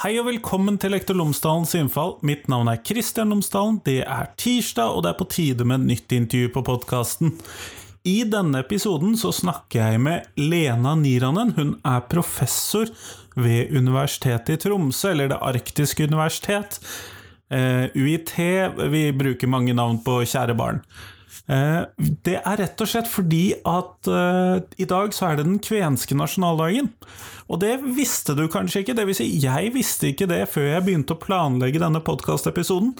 Hei og velkommen til Lektor Lomsdalens innfall. Mitt navn er Kristian Lomsdalen. Det er tirsdag, og det er på tide med nytt intervju på podkasten. I denne episoden så snakker jeg med Lena Niranen. Hun er professor ved Universitetet i Tromsø, eller Det arktiske universitet. Uh, UiT. Vi bruker mange navn på kjære barn. Uh, det er rett og slett fordi at uh, i dag så er det den kvenske nasjonaldagen. Og det visste du kanskje ikke, dvs. Si, jeg visste ikke det før jeg begynte å planlegge denne podkastepisoden.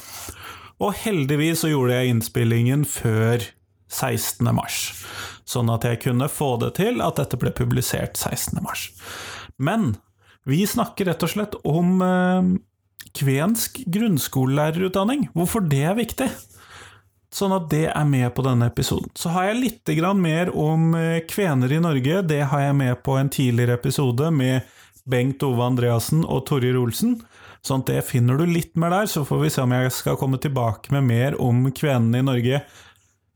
Og heldigvis så gjorde jeg innspillingen før 16. mars, sånn at jeg kunne få det til at dette ble publisert 16. mars. Men vi snakker rett og slett om eh, kvensk grunnskolelærerutdanning, hvorfor det er viktig. Sånn at det er med på denne episoden. Så har jeg litt mer om eh, kvener i Norge. Det har jeg med på en tidligere episode med Bengt Ove Andreassen og Torjer Olsen. Sånn at det finner du litt mer der, så får vi se om jeg skal komme tilbake med mer om kvenene i Norge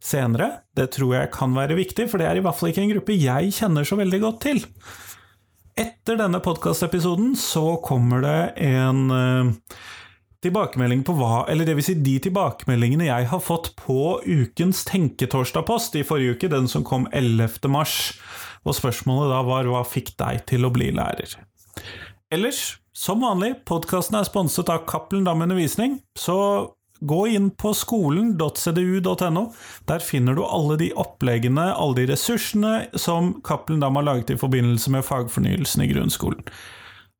senere. Det tror jeg kan være viktig, for det er i hvert fall ikke en gruppe jeg kjenner så veldig godt til. Etter denne podkastepisoden så kommer det en uh, tilbakemelding på hva Eller det vil si de tilbakemeldingene jeg har fått på ukens Tenketorsdag-post i forrige uke, den som kom 11. mars. Og spørsmålet da var hva fikk deg til å bli lærer? Ellers, som vanlig, podkasten er sponset av Cappelen Dam Undervisning, så gå inn på skolen.cdu.no. Der finner du alle de oppleggene, alle de ressursene som Cappelen Dam har laget i forbindelse med fagfornyelsen i grunnskolen.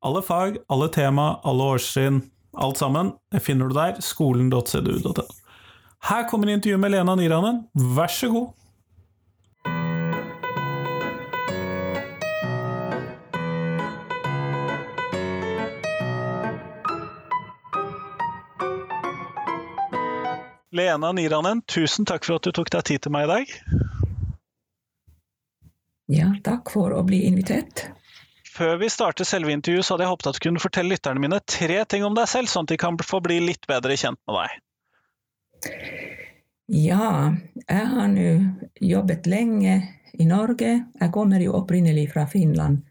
Alle fag, alle tema, alle årstrinn, Alt sammen finner du der. Skolen.cdu.no. Her kommer intervjuet med Lena Niranen. Vær så god. Lena Niranen, tusen takk for at du tok deg tid til meg i dag. Ja, takk for å bli invitert. Før vi starter selve intervjuet, så hadde jeg håpet at du kunne fortelle lytterne mine tre ting om deg selv, sånn at de kan få bli litt bedre kjent med deg. Ja, jeg har nå jobbet lenge i Norge. Jeg kommer jo opprinnelig fra Finland.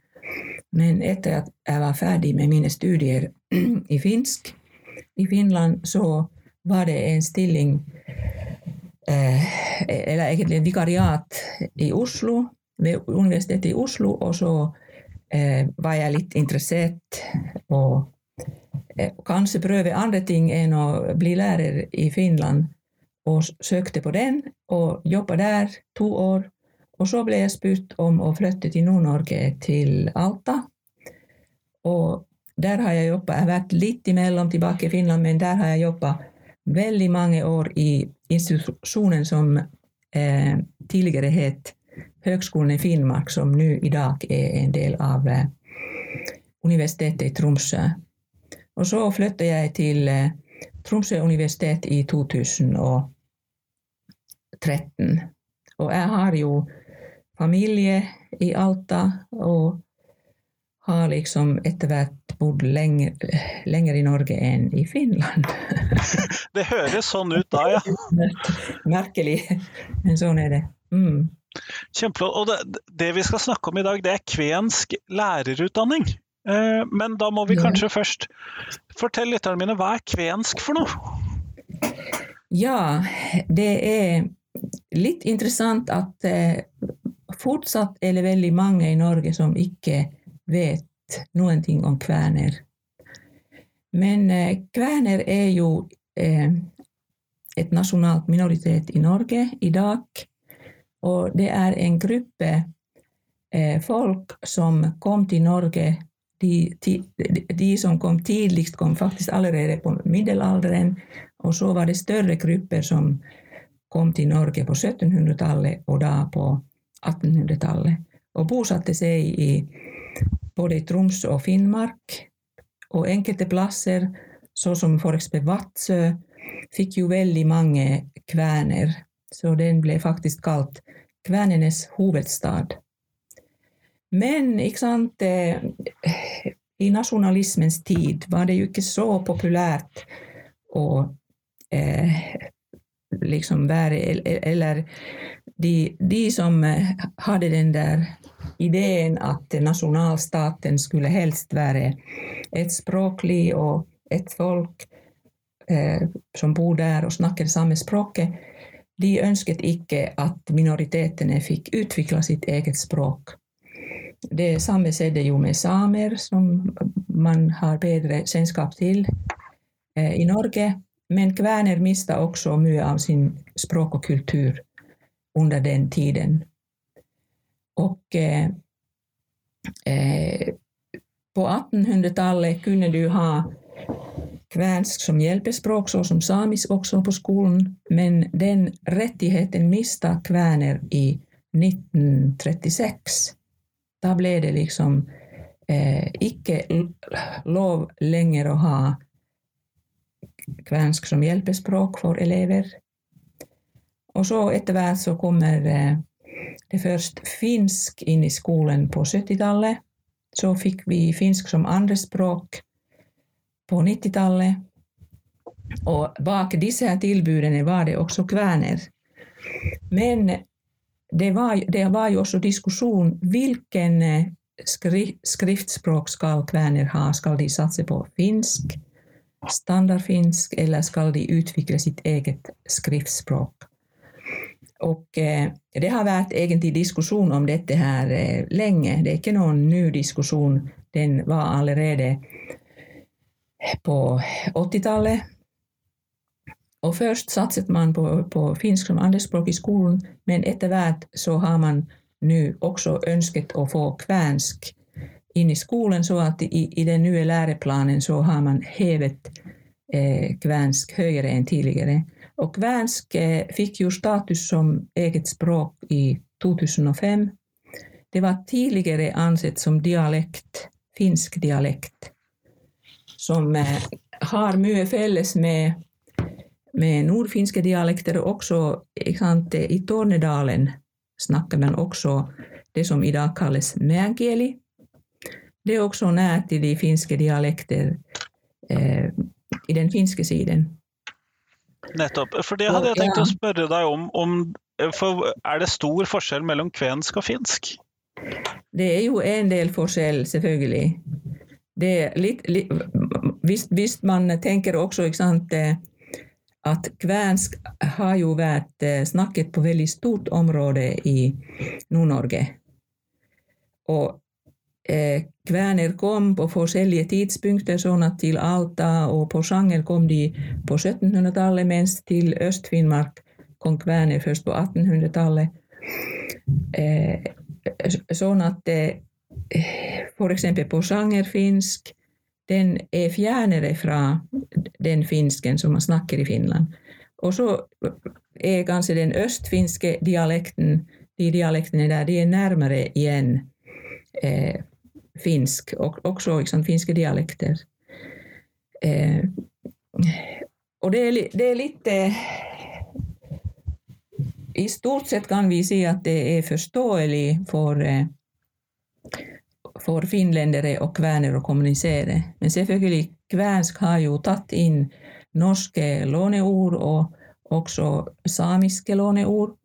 Men etter at jeg var ferdig med mine studier i finsk i Finland, så var det en stilling eh, Eller egentlig en vikariat i Oslo, ved Universitetet i Oslo, og så eh, var jeg litt interessert og eh, kanskje prøve andre ting enn å bli lærer i Finland, og søkte på den og jobba der to år. Og så ble jeg spurt om å flytte til Nord-Norge, til Alta. Og der har jeg jobba. Jeg har vært litt imellom tilbake i Finland, men der har jeg jobba veldig mange år i institusjonen som eh, tidligere het Høgskolen i Finnmark, som nå i dag er en del av eh, Universitetet i Tromsø. Og så flytta jeg til eh, Tromsø universitet i 2013. Og jeg har jo familie i Alta, og har liksom etter hvert bodd lenger, lenger, i Norge enn i Finland. det høres sånn ut da, ja. Merkelig, men sånn er det. Mm. Kjempeflott. Og det, det, vi skal snakke om i dag, det er kvensk lærerutdanning. Eh, men da må vi kanskje ja. først fortelle lytterne mine, hva er kvensk for noe? Ja, det er litt interessant at eh, fortsatt er det veldig mange i Norge som ikke vet noen ting om kvener. Men eh, kvener er jo et nasjonalt minoritet i Norge i dag. Og det er en gruppe eh, folk som kom til Norge de, de, de, som kom tidligst, kom faktisk allerede på middelalderen. Og så var det større grupper som kom til Norge på 1700-tallet og da på 1800-tallet. Og bosatte seg i både Troms og Finnmark. Og enkelte plasser, så som f.eks. Vadsø, fikk jo veldig mange kvener så den ble faktisk kalt kvenenes hovedstad. Men ikke sant, eh, i nasjonalismens tid var det jo ikke så populært å eh, liksom være Eller de, de, som hadde den der ideen at nationalstaten skulle helst være et språklig og et folk eh, som bor der og snakker samme språket, de ønsket ikke at minoritetene fikk utvikle sitt eget språk. Det samme skjedde jo med samer, som man har bedre kjennskap til eh, i Norge. Men kvener mista også mye av sin språk og kultur under den tiden. Og eh, eh, på 1800-tallet kunne du ha kvensk som hjelpespråk, så som samisk også på skolen, men den rättigheten mista kväner i 1936. Da ble det liksom eh, ikke lov lenger å ha kvensk som hjelpespråk for elever. Og så etter hvert så kommer eh, det først finsk inn i skolen på 70-tallet. Så fikk vi finsk som andrespråk på 90-tallet. Og bak disse tilbudene var det også kvener. Men det var, det var jo også diskusjon hvilken eh, skri, skriftspråk skal kvener ha. Skal de satse på finsk, standardfinsk, eller skal de utvikle sitt eget skriftspråk? Og eh, det har vært egentlig diskusjon om dette her eh, lenge. Det er ikke noen ny diskusjon. Den var allerede på 80-tallet. Og først satset man på, på finsk som andrespråk i skolen, men etter hvert så har man nå også ønsket å få kvensk inn i skolen, så at i, i den nye læreplanen så har man hevet eh, kvensk høyere enn tidligere. Og kvensk eh, fikk jo status som eget språk i 2005. Det var tidligere ansett som dialekt, finsk dialekt, som eh, har mye felles med med nordfinske dialekter også sant, I Tornedalen snakker man også det som i dag kalles mægieli. Det er også nært til de finske dialekter eh, i den finske siden. Nettopp. For det hadde jeg tenkt å spørre deg om. om er det stor forskjell mellom kvensk og finsk? Det er jo en del forskjell, selvfølgelig. Litt, litt hvis, hvis, man tenker også sant, eh, at kvensk har jo vært eh, snakket på veldig stort område i Nord-Norge. Og eh, kvener kom på forskjellige tidspunkter, sånn at til Alta og Porsanger kom de på 1700-tallet, mens til Øst-Finnmark kom kvener først på 1800-tallet. Eh, sånn at eh, for eksempel sjangerfinsk, den er fjernere fra den finsken som man snakker i Finland. Og så er kanskje den østfinske dialekten, de dialektene der, de er nærmere igjen eh, finsk, og også liksom, finske dialekter. Eh, og det er, det er litt eh, I stort sett kan vi si at det er forståelig for eh, for finlendere og kvener å kommunisere. Men selvfølgelig, kvensk har jo tatt inn norske låneord og også samiske låneord,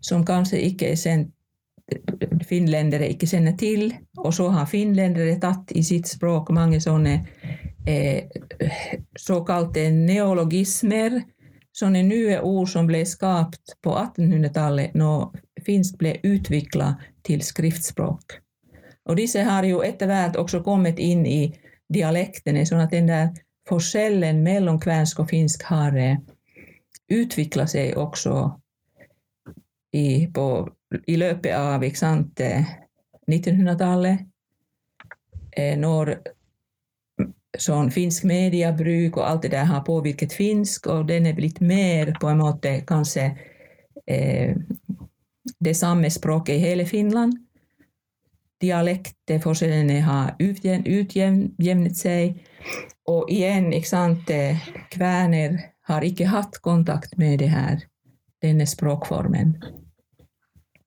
som kanskje ikke er sendt finlendere ikke kjenner til. Og så har finlendere tatt i sitt språk mange sånne eh, såkalte neologismer, sånne nye ord som ble skapt på 1800-tallet når finsk ble utvikla til skriftspråk. Og disse har jo etter också også kommet inn i dialektene, sånn at den der forskjellen mellom kvensk og finsk har utvecklat sig også i, på, i løpet av 1900-tallet. Eh, eh, når sånn finsk mediebruk og alt det der har påvirket finsk, og den är blitt mer på en måte kanskje eh, det samme språket i hele Finland dialektforskjellene har utjevnet seg. Og igjen, ikke sant, eh, kvener har ikke hatt kontakt med det her, denne språkformen.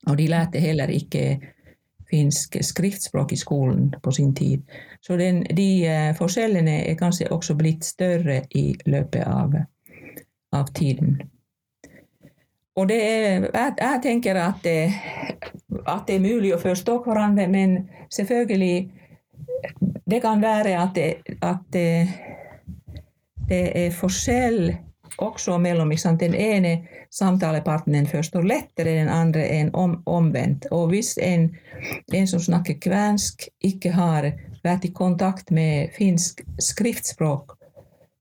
Og de lærte heller ikke finsk skriftspråk i skolen på sin tid. Så den, de uh, forskjellene er kanskje også blitt større i løpet av, av tiden. Og er, jeg, jeg tenker at det, at det er mulig å forstå hverandre, men selvfølgelig Det kan være at det, at det, det er forskjell også mellom sant, Den ene samtalepartneren forstår lettere den andre enn om, omvendt. Og hvis en, en som snakker kvensk, ikke har vært i kontakt med finsk skriftspråk,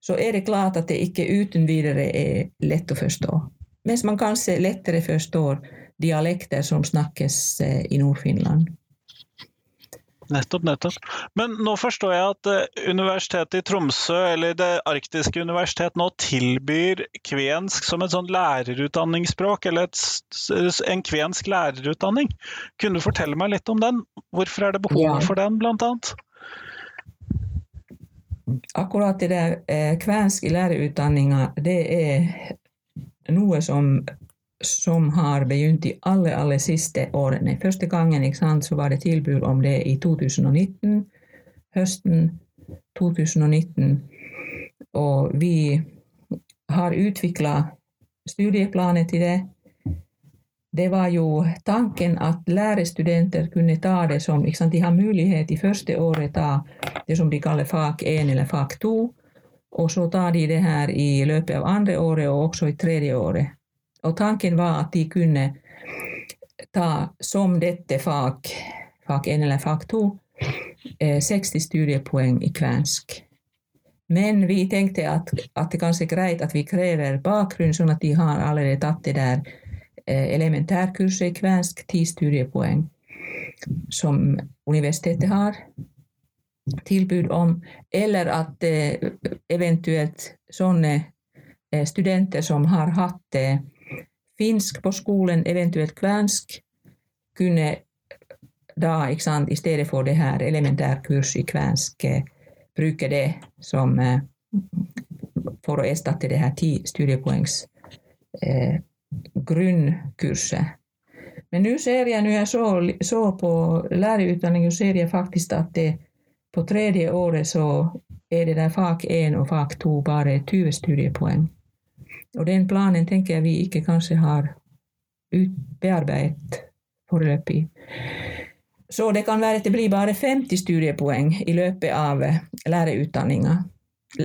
så er det klart at det ikke uten videre er lett å forstå. Mens man kanskje lettere forstår dialekter som snakkes eh, i Nord-Finland. Nettopp, nettopp. Men nå forstår jeg at eh, Universitetet i Tromsø, eller Det arktiske universitet, nå tilbyr kvensk som et sånn lærerutdanningsspråk, eller et, en kvensk lærerutdanning. Kunne du fortelle meg litt om den? Hvorfor er det behov ja. for den, blant annet? Akkurat det der eh, kvensk i lærerutdanninga, det er noe som som har begynt de aller, aller siste årene. Første gangen sant, så var det tilbud om det i 2019, høsten 2019. Og vi har utvikla studieplaner til det. Det var jo tanken at lærerstudenter kunne ta det som sant, De har mulighet i første året ta det som de kaller fag 1 eller fag 2. Og så tar de det her i løpet av andre året og også i tredje året. Og tanken var at de kunne ta som dette fag, fag 1 eller fag 2, 60 eh, studiepoeng i kvensk. Men vi tenkte at, at det kanskje er greit at vi krever bakgrunn, sånn at de har allerede tatt det der eh, elementærkurset i kvensk, 10 studiepoeng, som universitetet har tilbud om, eller at eh, eventuelt sånne studenter som har hatt finsk på skolen, eventuelt kvensk, kunne da, ikke sant, i stedet for det her elementærkurs i kvensk, eh, bruke det som eh, for å erstatte det her ti studiepoengs eh, grunnkurset. Men nå ser jeg, når jeg så, så på lærerutdanningen, ser jeg faktisk at det på tredje året så er det der fag 1 og fag 2 bare 20 studiepoeng. Og den planen tenker jeg vi ikke kanskje har bearbeidet foreløpig. Så det kan være at det blir bare 50 studiepoeng i løpet av lærerutdanninga.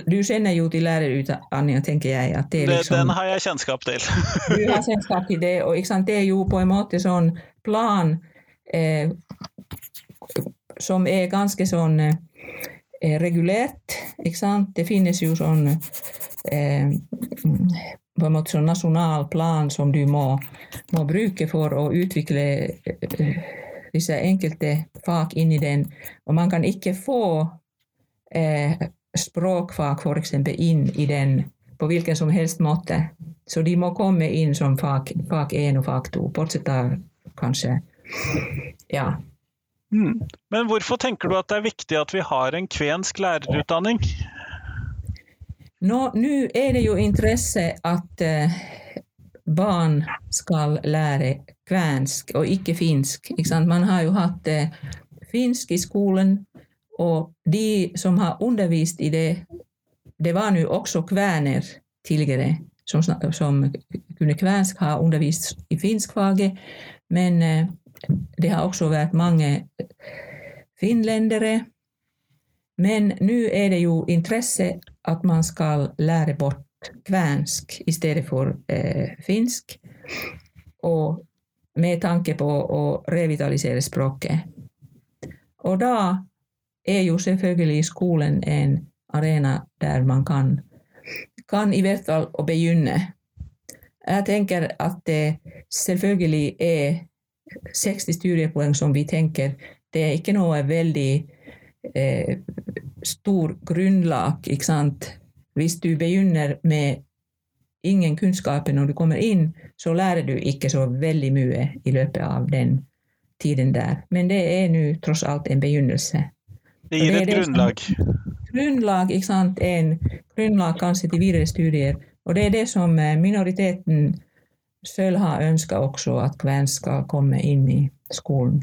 Du kjenner jo til lærerutdanninga, tenker jeg. at det liksom, Den har jeg kjennskap til. du har kjennskap til det, og det er jo på en måte sånn plan eh, som er ganske sånn eh, regulert. ikke sant? Det finnes jo sånn eh, på en måte sånn nasjonal plan som du må, må bruke for å utvikle eh, disse enkelte fag i den. Og man kan ikke få eh, språkfag f.eks. inn i den på hvilken som helst måte. Så de må komme inn som fag, fag 1 og fag 2, bortsett fra kanskje Ja. Mm. Men hvorfor tenker du at det er viktig at vi har en kvensk lærerutdanning? Nå, er det jo interesse at eh, barn skal lære kvensk og ikke finsk. Ikke Man har jo hatt eh, finsk i skolen, og de som har undervist i det, det var nå også kvener tidligere, som, som kunne kvensk, har undervist i finskfaget, men eh, det har også vært mange finländare. Men nå er det jo intresse at man skal lære bort kvensk i stedet for eh, finsk. Och med tanke på å revitalisere språket. Og da er jo selvfølgelig skolen en arena der man kan, kan i hvert fall begynne. Jeg tenker at det selvfølgelig er 60 studiepoeng som vi tenker. Det er ikke noe veldig eh, stor grunnlag. ikke sant? Hvis du begynner med ingen kunnskaper når du kommer inn, så lærer du ikke så veldig mye i løpet av den tiden der. Men det er nå tross alt en begynnelse. Det gir et grunnlag? grunnlag, ikke sant. En grunnlag kanskje til videre studier. Og det er det som eh, minoriteten selv har ønska også, at kvensk skal komme inn i skolen.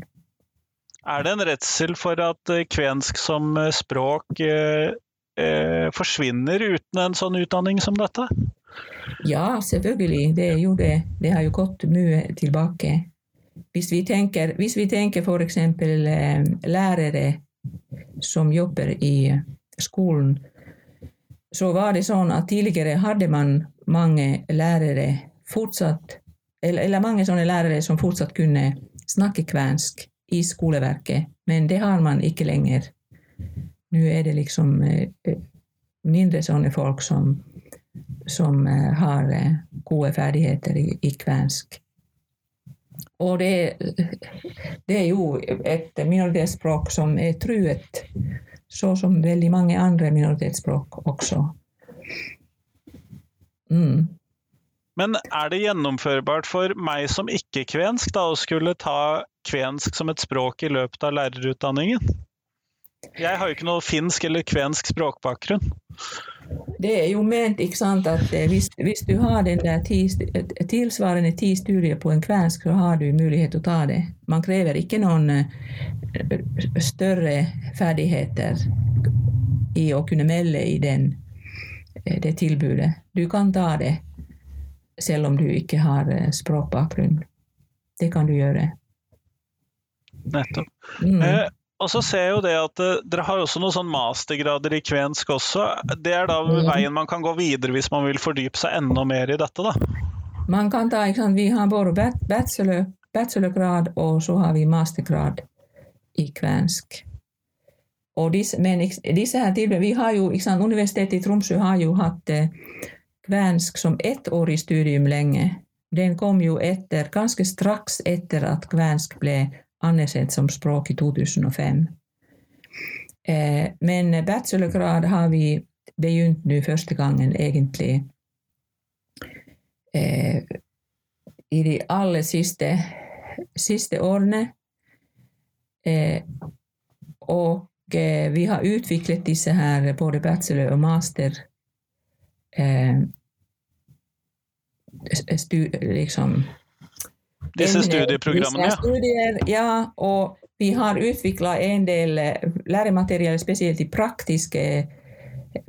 Er det en redsel for at eh, kvensk som eh, språk eh, eh, forsvinner uten en sånn utdanning som dette? Ja, selvfølgelig. Det, er jo det. det har jo gått mye tilbake. Hvis vi tenker, hvis vi tenker eh, lærere som jobber i skolen, så var det sånn at tidligere hadde man mange lærere fortsatt eller, eller mange sånne lærere som fortsatt kunne snakke kvensk i skoleverket, men det har man ikke lenger. Nå er det liksom eh, mindre sånne folk som, som eh, har eh, gode ferdigheter i, i kvensk. Og det, det, er jo et minoritetsspråk som er truet, så som veldig mange andre minoritetsspråk også. Mm. Men er det gjennomførbart for meg som ikke-kvensk da, å skulle ta kvensk som et språk i løpet av lærerutdanningen? Jeg har jo ikke noe finsk eller kvensk språkbakgrunn. Det er jo ment ikke sant, at eh, hvis, hvis du har den der ti, tilsvarende ti studier på en kvensk, så har du mulighet til å ta det. Man krever ikke noen eh, større ferdigheter i å kunne melde i den, eh, det tilbudet. Du kan ta det selv om du ikke har eh, språkbakgrunn. Det kan du gjøre. Nettopp. Mm. Eh, og så ser jeg jo det at uh, Dere har også noen sånn mastergrader i kvensk også. Det er da mm. veien man kan gå videre hvis man vil fordype seg enda mer i dette, da? Man kan ta, ikke sant? Vi har både bachelor, bachelorgrad og så har vi mastergrad i kvensk. Og disse, men disse her tilbudene Vi har jo, ikke sant, Universitetet i Tromsø har jo hatt uh, kvensk som ettårig studium lenge. Den kom jo etter, ganske straks etter at kvensk ble anerkjent som språk i 2005. Eh, men bachelorgrad har vi begynt nå første gangen, egentlig, eh, i de aller siste, siste årene. Eh, og vi har utviklet disse her, både bachelor og master, stu, liksom, Disse studieprogrammene, ja. Studier, ja. Og vi har utvikla en del eh, læremateriell, spesielt i praktiske,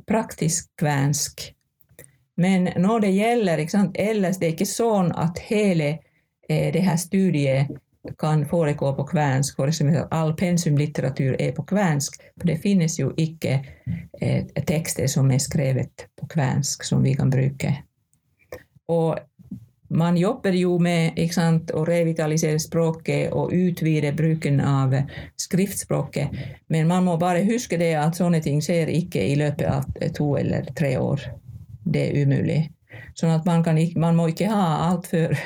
praktisk kvensk. Men når det gjelder sant, ellers, det er ikke sånn at hele eh, det her studiet kan foregå på kvensk. For eksempel all pensumlitteratur er på kvensk. For det finnes jo ikke eh, tekster som er skrevet på kvensk, som vi kan bruke. Og man jobber jo med sant, å revitalisere språket og utvide bruken av skriftspråket, men man må bare huske det at sånne ting skjer ikke i løpet av to eller tre år. Det er umulig. Sånn at man, ikke, man må ikke ha altfor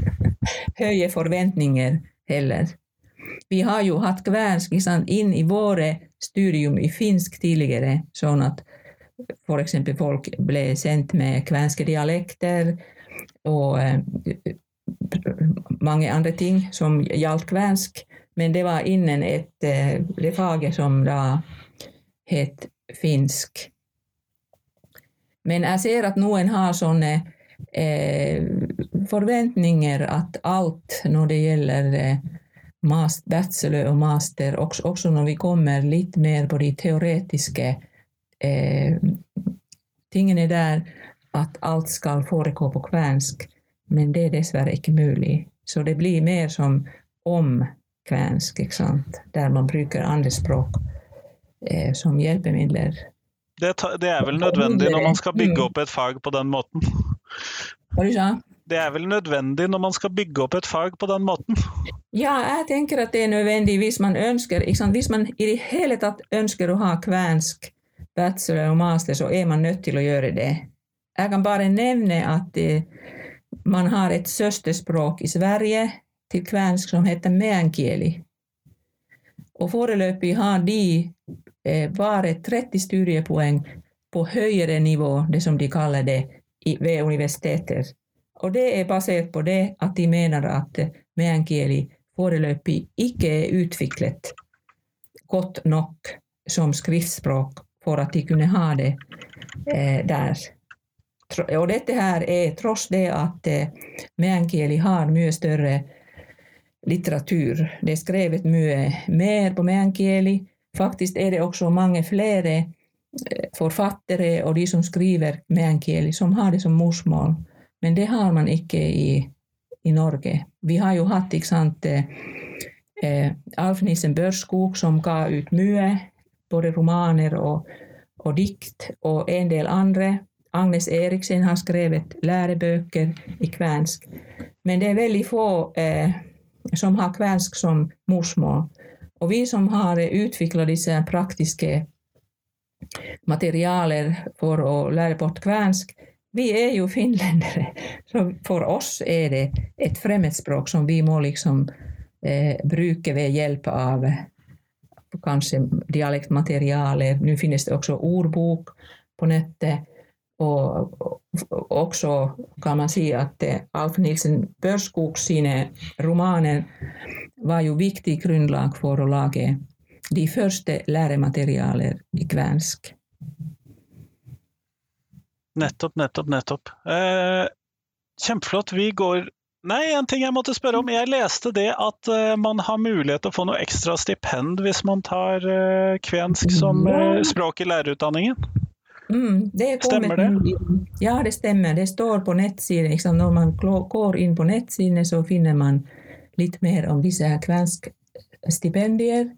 høye forventninger heller. Vi har jo hatt kvensk inn i våre studium i finsk tidligere, sånn at f.eks. folk ble sendt med kvenske dialekter og eh, mange andre ting som gjaldt kvensk. Men det var innen et, eh, det faget som da het finsk. Men jeg ser at noen har sånne eh, forventninger at alt når det gjelder eh, bachelor og master, også, også, når vi kommer litt mer på de teoretiske eh, tingene der, at alt skal foregå på kvensk, men det er dessverre ikke mulig. Så det blir mer som om kvensk, ikke sant? der man bruker andre språk eh, som hjelpemidler. Det, det, er vel nødvendig når man skal bygge opp et fag på den måten? Hva du sa Det er vel nødvendig når man skal bygge opp et fag på den måten? Ja, jeg tenker at det er nødvendig hvis man ønsker Hvis man i det hele tatt ønsker å ha kvensk bachelor og master, så er man nødt til å gjøre det. Jeg kan bare nevne at eh, man har et søsterspråk i Sverige til kvensk som heter meänkieli. Og foreløpig har de eh, bare 30 studiepoeng på høyere nivå, det som de kaller det, ved universiteter. Og det er basert på det at de mener at meänkieli foreløpig ikke er utviklet godt nok som skriftspråk for at de kunne ha det eh, der. Og dette her er tross det at eh, meänkieli har mye større litteratur. Det er skrevet mye mer på meänkieli. Faktisk er det også mange flere forfattere og de som skriver meänkieli, som har det som morsmål. Men det har man ikke i, i Norge. Vi har jo hatt ikke sant, eh, Alf Nissen Børskog som ga ut mye, både romaner og, og dikt, og en del andre. Agnes Eriksen har skrevet lærebøker i kvensk. Men det er veldig få eh, som har kvensk som morsmål. Og vi som har utvikla disse praktiske materialer for å lære bort kvensk, vi er jo finlendere. Så for oss er det et fremmedspråk som vi må liksom eh, bruke ved hjelp av kanskje dialektmaterialer. Nå finnes det også ordbok på nettet. Og, også kan man si at eh, Alf Nilsen Børskog sine romaner var jo viktig grunnlag for å lage de første lærematerialer i kvensk. Nettopp, nettopp, nettopp. Eh, kjempeflott. Vi går Nei, en ting jeg måtte spørre om. Jeg leste det at uh, man har mulighet til å få noe ekstra stipend hvis man tar uh, kvensk som uh, språk i lærerutdanningen. Mm, det stemmer det? Ja, det stemmer. Det står på nettsiden. Liksom. Når man går inn på nettsidene, så finner man litt mer om disse kvenskstipendier.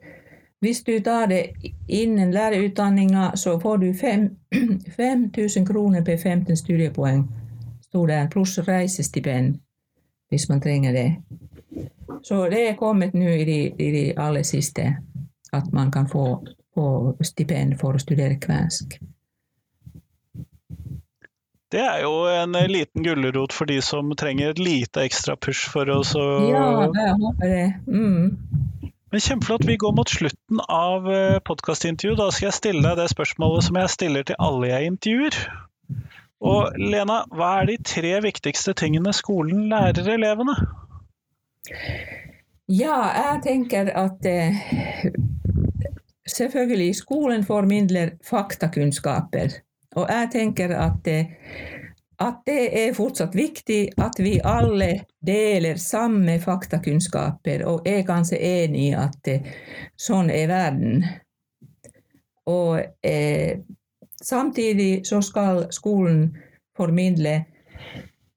Hvis du tar det innen lærerutdanninga, så får du 5000 kroner per 15 studiepoeng, sto der, pluss reisestipend hvis man trenger det. Så det er kommet nå i de, i de aller siste at man kan få, få stipend for å studere kvensk. Det er jo en liten gulrot for de som trenger et lite ekstra push for oss å Ja, jeg håper det. Mm. Men kjempeflott. Vi går mot slutten av eh, podkastintervjuet. Da skal jeg stille deg det spørsmålet som jeg stiller til alle jeg intervjuer. Og Lena, hva er de tre viktigste tingene skolen lærer elevene? Ja, jeg tenker at eh, selvfølgelig skolen formidler faktakunnskaper. Og jeg tenker at, eh, at det er fortsatt viktig at vi alle deler samme faktakunnskaper, og er kanskje enig i at eh, sånn er verden. Og eh, Samtidig så skal skolen formidle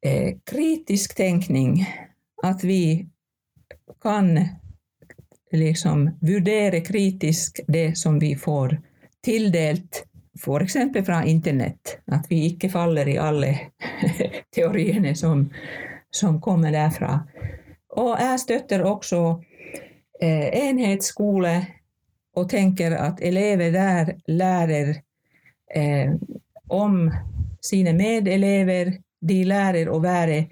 eh, kritisk tenkning. At vi kan liksom vurdere kritisk det som vi får tildelt, f.eks. fra internett. At vi ikke faller i alle teoriene som, som kommer derfra. Og jeg støtter også eh, enhetsskole og tenker at elever der lærer eh, om sine medelever. De lærer å være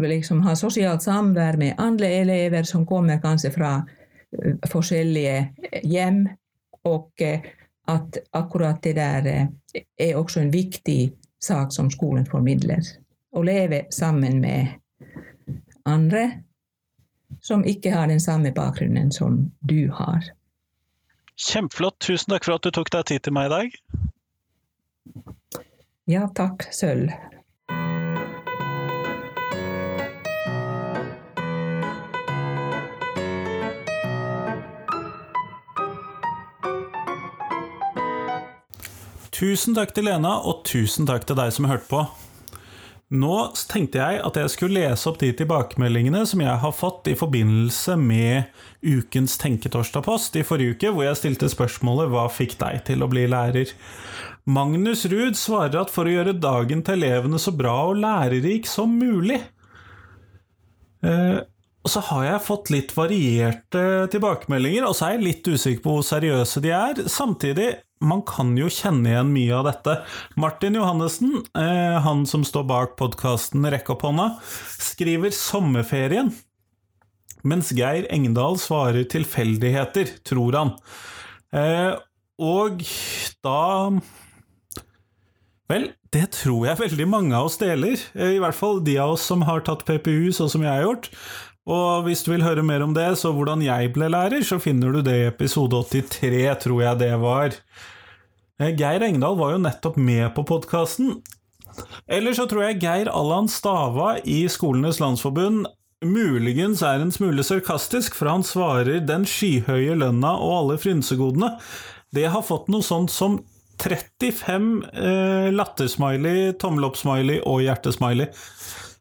liksom ha sosialt samvær med andre elever som kommer kanskje fra uh, forskjellige hjem. Og uh, at akkurat det der er også en viktig sak som skolen formidler. Å leve sammen med andre som ikke har den samme bakgrunnen som du har. Kjempeflott. Tusen takk for at du tok deg tid til meg i dag. Ja takk, sølv. Tusen takk til Lena, og tusen takk til deg som hørte på. Nå tenkte jeg at jeg skulle lese opp de tilbakemeldingene som jeg har fått i forbindelse med ukens Tenketorsdag-post i forrige uke, hvor jeg stilte spørsmålet 'Hva fikk deg til å bli lærer?' Magnus Ruud svarer at for å gjøre dagen til elevene så bra og lærerik som mulig. Eh, og så har jeg fått litt varierte tilbakemeldinger, og så er jeg litt usikker på hvor seriøse de er. Samtidig, man kan jo kjenne igjen mye av dette. Martin Johannessen, eh, han som står bak podkasten Rekk opp hånda, skriver 'sommerferien'. Mens Geir Engdahl svarer 'tilfeldigheter', tror han. Eh, og da Vel, det tror jeg veldig mange av oss deler. I hvert fall de av oss som har tatt PPU, sånn som jeg har gjort. Og hvis du vil høre mer om det, så hvordan jeg ble lærer, så finner du det i episode 83, tror jeg det var. Eh, Geir Engdahl var jo nettopp med på podkasten. Eller så tror jeg Geir Allan Stava i Skolenes Landsforbund muligens er en smule sarkastisk, for han svarer 'den skyhøye lønna og alle frynsegodene'. Det har fått noe sånt som 35 eh, lattersmiley, tommel opp-smiley og hjertesmiley.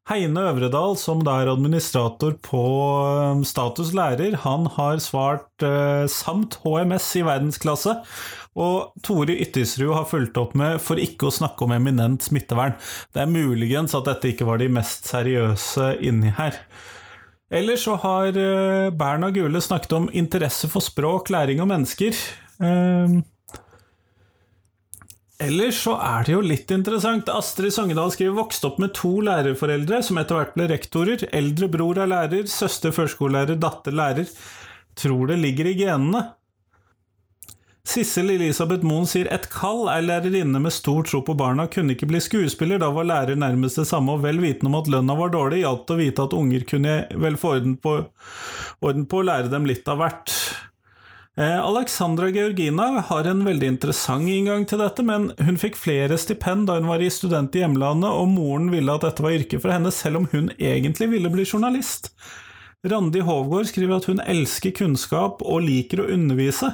Heine Øvredal, som da er administrator på eh, Status lærer, han har svart eh, samt HMS i verdensklasse. Og Tore Yttisrud har fulgt opp med 'for ikke å snakke om eminent smittevern'. Det er muligens at dette ikke var de mest seriøse inni her. Ellers så har eh, Berna Gule snakket om interesse for språk, læring og mennesker. Eh, Ellers så er det jo litt interessant. Astrid Sogndal skriver vokst opp med to lærerforeldre, som etter hvert ble rektorer. Eldre bror er lærer, søster førskolelærer, datter lærer. Tror det ligger i genene. Sissel Elisabeth Moen sier et kall er lærerinne med stor tro på barna, kunne ikke bli skuespiller, da var lærer nærmest det samme, og vel vitende om at lønna var dårlig, hjalp å vite at unger kunne vel få orden på, orden på å lære dem litt av hvert. Eh, Alexandra Georgina har en veldig interessant inngang til dette, men hun fikk flere stipend da hun var i student i hjemlandet, og moren ville at dette var yrket for henne, selv om hun egentlig ville bli journalist. Randi Hovgård skriver at hun elsker kunnskap og liker å undervise.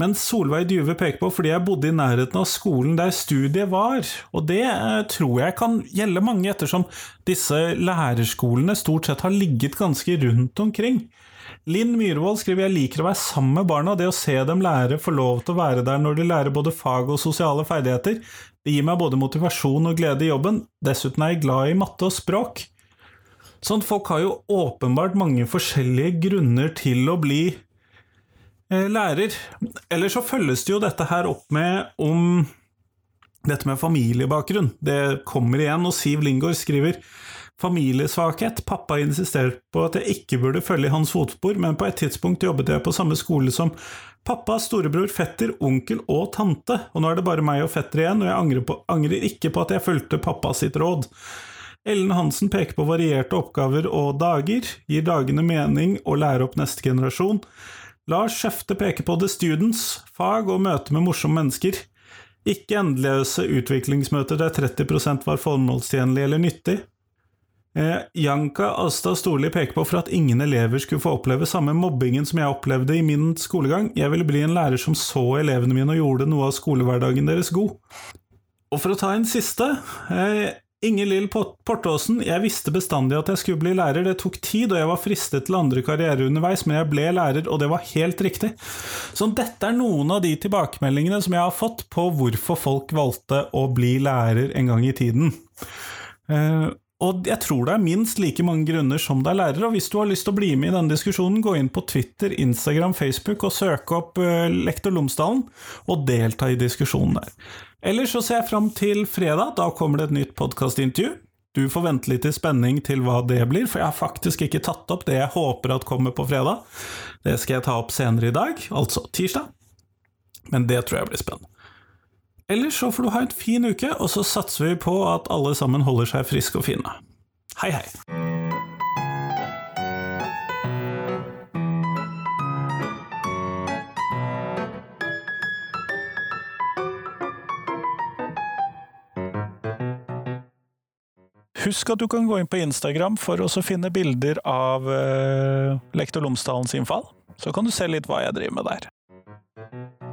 Men Solveig Dyve peker på fordi jeg bodde i nærheten av skolen der studiet var, og det eh, tror jeg kan gjelde mange, ettersom disse lærerskolene stort sett har ligget ganske rundt omkring. Linn Myhrvold skriver jeg liker å være sammen med barna, det å se dem lære, få lov til å være der når de lærer både fag og sosiale ferdigheter. Det gir meg både motivasjon og glede i jobben, dessuten er jeg glad i matte og språk. Sånn, folk har jo åpenbart mange forskjellige grunner til å bli lærer. Eller så følges det jo dette her opp med om dette med familiebakgrunn. Det kommer igjen, og Siv Lingård skriver Familiesvakhet. Pappa insisterte på at jeg ikke burde følge i hans fotspor, men på et tidspunkt jobbet jeg på samme skole som pappa, storebror, fetter, onkel og tante, og nå er det bare meg og fetter igjen, og jeg angrer, på, angrer ikke på at jeg fulgte pappa sitt råd. Ellen Hansen peker på varierte oppgaver og dager, gir dagene mening og lærer opp neste generasjon. Lars Skjefte peker på The Students, fag og møte med morsomme mennesker. Ikke endeløse utviklingsmøter der 30% var formålstjenlig eller nyttig. Eh, Janka Asta Storli peker på for at ingen elever skulle få oppleve samme mobbingen som jeg opplevde i min skolegang. Jeg ville bli en lærer som så elevene mine og gjorde noe av skolehverdagen deres god. Og for å ta en siste eh, Inger Lill Portåsen, jeg visste bestandig at jeg skulle bli lærer. Det tok tid, og jeg var fristet til andre karrierer underveis, men jeg ble lærer, og det var helt riktig. Så dette er noen av de tilbakemeldingene som jeg har fått på hvorfor folk valgte å bli lærer en gang i tiden. Eh, og jeg tror det er minst like mange grunner som det er lærere, og hvis du har lyst til å bli med i denne diskusjonen, gå inn på Twitter, Instagram, Facebook og søk opp uh, Lektor Lomsdalen, og delta i diskusjonen der. Ellers så ser jeg fram til fredag, da kommer det et nytt podkastintervju. Du får vente litt i spenning til hva det blir, for jeg har faktisk ikke tatt opp det jeg håper at kommer på fredag. Det skal jeg ta opp senere i dag, altså tirsdag. Men det tror jeg blir spennende. Ellers så får du ha en fin uke, og så satser vi på at alle sammen holder seg friske og fine. Hei, hei! Husk at du kan gå inn på Instagram for å finne bilder av uh, Lektor Lomsdalens innfall. Så kan du se litt hva jeg driver med der.